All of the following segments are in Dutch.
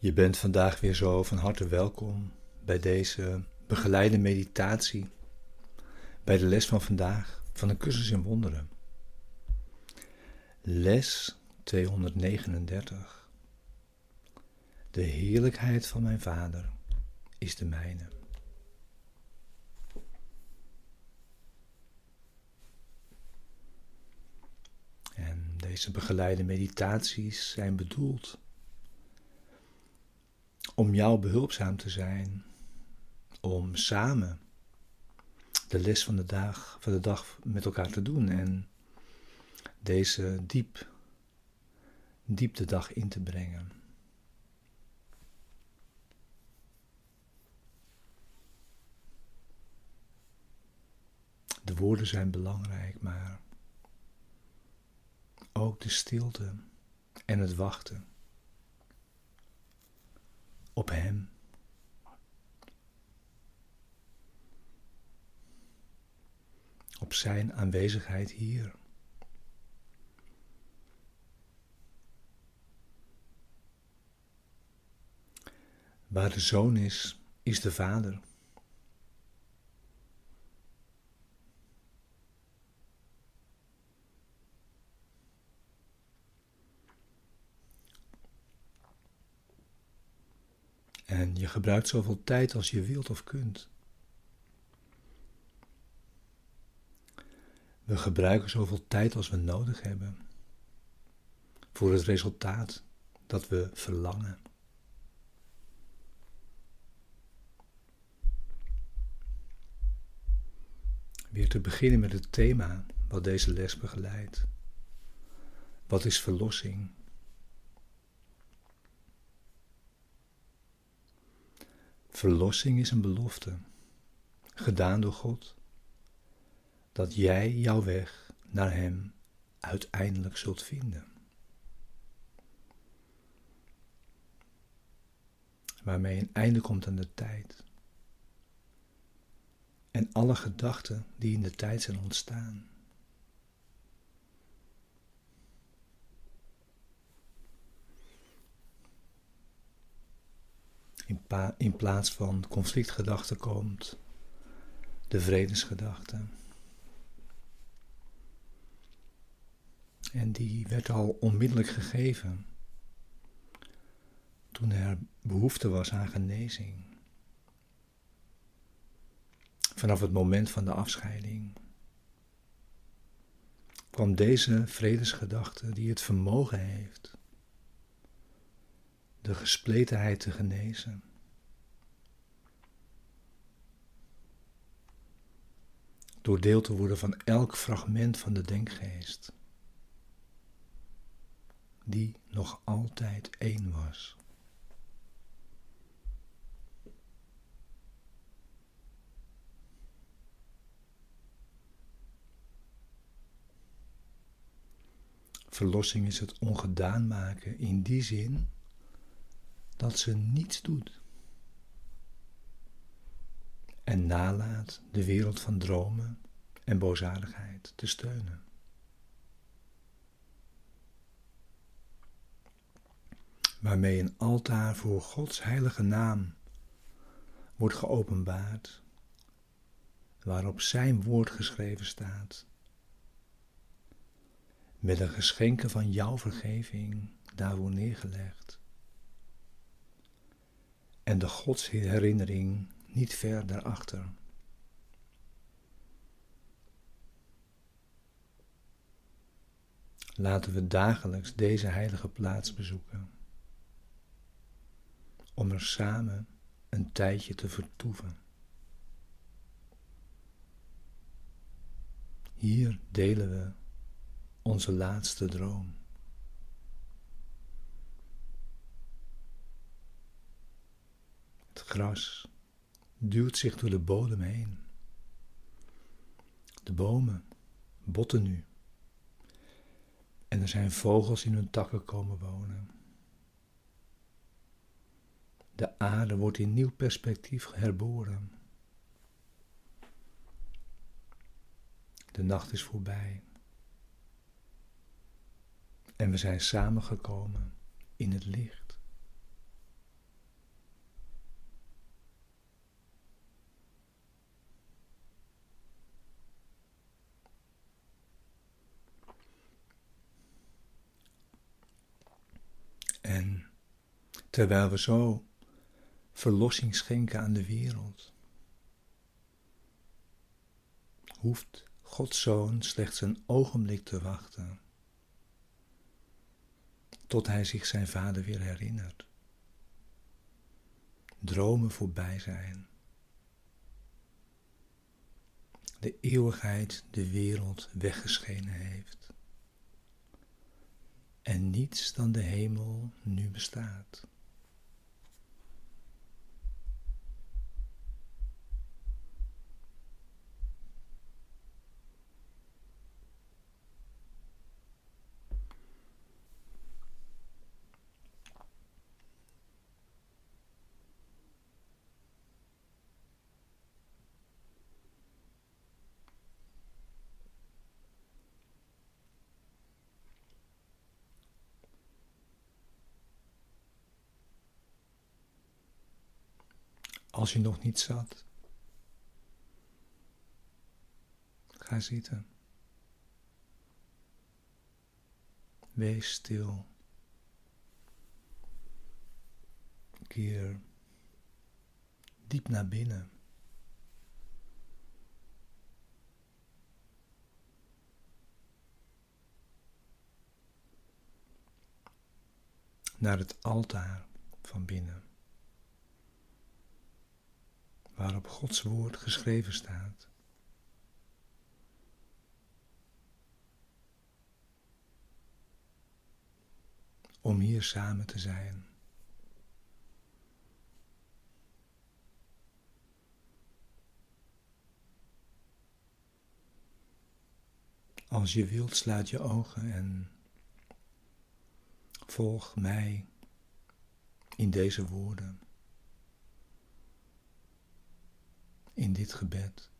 Je bent vandaag weer zo van harte welkom bij deze begeleide meditatie, bij de les van vandaag van de cursus in wonderen. Les 239. De heerlijkheid van mijn Vader is de mijne. En deze begeleide meditaties zijn bedoeld om jou behulpzaam te zijn, om samen de les van de dag, de dag met elkaar te doen en deze diep, diep de dag in te brengen. De woorden zijn belangrijk, maar ook de stilte en het wachten op Hem. Op Zijn aanwezigheid hier. Waar de Zoon is, is de Vader. En je gebruikt zoveel tijd als je wilt of kunt. We gebruiken zoveel tijd als we nodig hebben voor het resultaat dat we verlangen. Weer te beginnen met het thema wat deze les begeleidt. Wat is verlossing? Verlossing is een belofte, gedaan door God, dat jij jouw weg naar Hem uiteindelijk zult vinden. Waarmee een einde komt aan de tijd. En alle gedachten die in de tijd zijn ontstaan. In, in plaats van conflictgedachten komt de vredesgedachte. En die werd al onmiddellijk gegeven toen er behoefte was aan genezing. Vanaf het moment van de afscheiding kwam deze vredesgedachte die het vermogen heeft de gespletenheid te genezen. Door deel te worden van elk fragment van de denkgeest, die nog altijd één was. Verlossing is het ongedaan maken in die zin dat ze niets doet en nalaat de wereld van dromen en boosaardigheid te steunen. Waarmee een altaar voor Gods heilige naam wordt geopenbaard, waarop Zijn woord geschreven staat, met een geschenken van jouw vergeving daarvoor neergelegd en de godsherinnering niet ver daarachter. Laten we dagelijks deze heilige plaats bezoeken, om er samen een tijdje te vertoeven. Hier delen we onze laatste droom. Gras duwt zich door de bodem heen. De bomen botten nu. En er zijn vogels in hun takken komen wonen. De aarde wordt in nieuw perspectief herboren. De nacht is voorbij. En we zijn samengekomen in het licht. Terwijl we zo verlossing schenken aan de wereld, hoeft Gods Zoon slechts een ogenblik te wachten tot hij zich zijn vader weer herinnert. Dromen voorbij zijn. De eeuwigheid de wereld weggeschenen heeft. En niets dan de hemel nu bestaat. Als je nog niet zat, ga zitten. Wees stil. Keer diep naar binnen. Naar het altaar van binnen waarop Gods woord geschreven staat. Om hier samen te zijn. Als je wilt, sluit je ogen en volg mij in deze woorden. In dit gebed.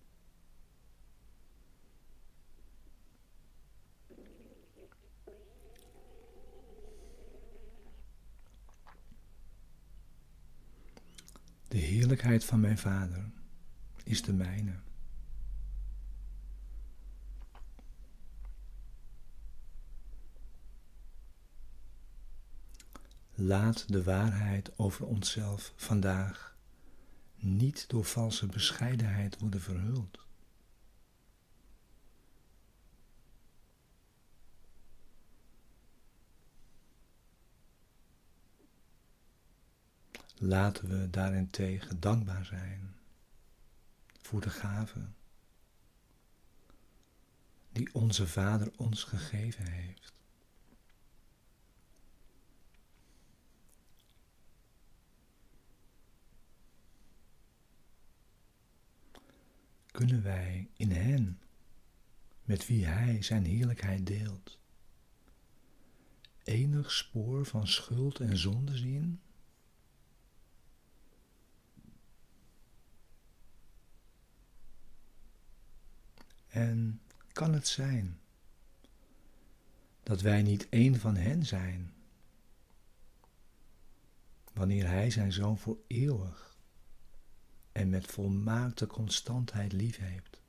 De heerlijkheid van mijn Vader is de mijne. Laat de waarheid over onszelf vandaag niet door valse bescheidenheid worden verhuld. Laten we daarentegen dankbaar zijn voor de gave die onze Vader ons gegeven heeft. Kunnen wij in hen, met wie Hij zijn heerlijkheid deelt, enig spoor van schuld en zonde zien? En kan het zijn dat wij niet één van hen zijn, wanneer Hij zijn zoon voor eeuwig en met volmaakte constantheid lief heeft.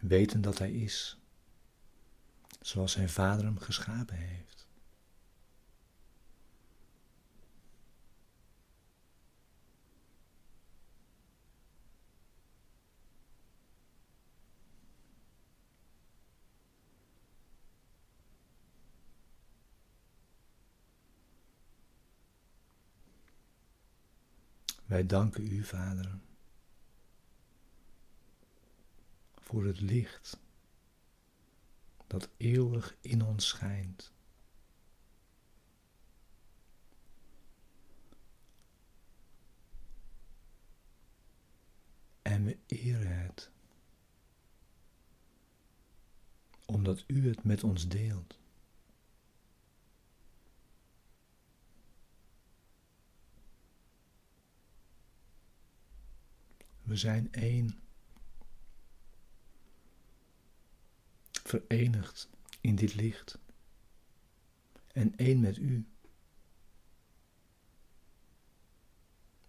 Weten dat Hij is, zoals Zijn Vader hem geschapen heeft. Wij danken u, Vader, voor het licht dat eeuwig in ons schijnt. En we eren het, omdat u het met ons deelt. We zijn één. Verenigd in dit licht. En één met u.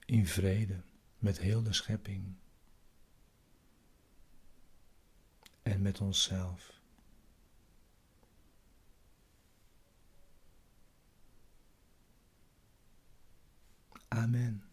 In vrede met heel de schepping. En met onszelf. Amen.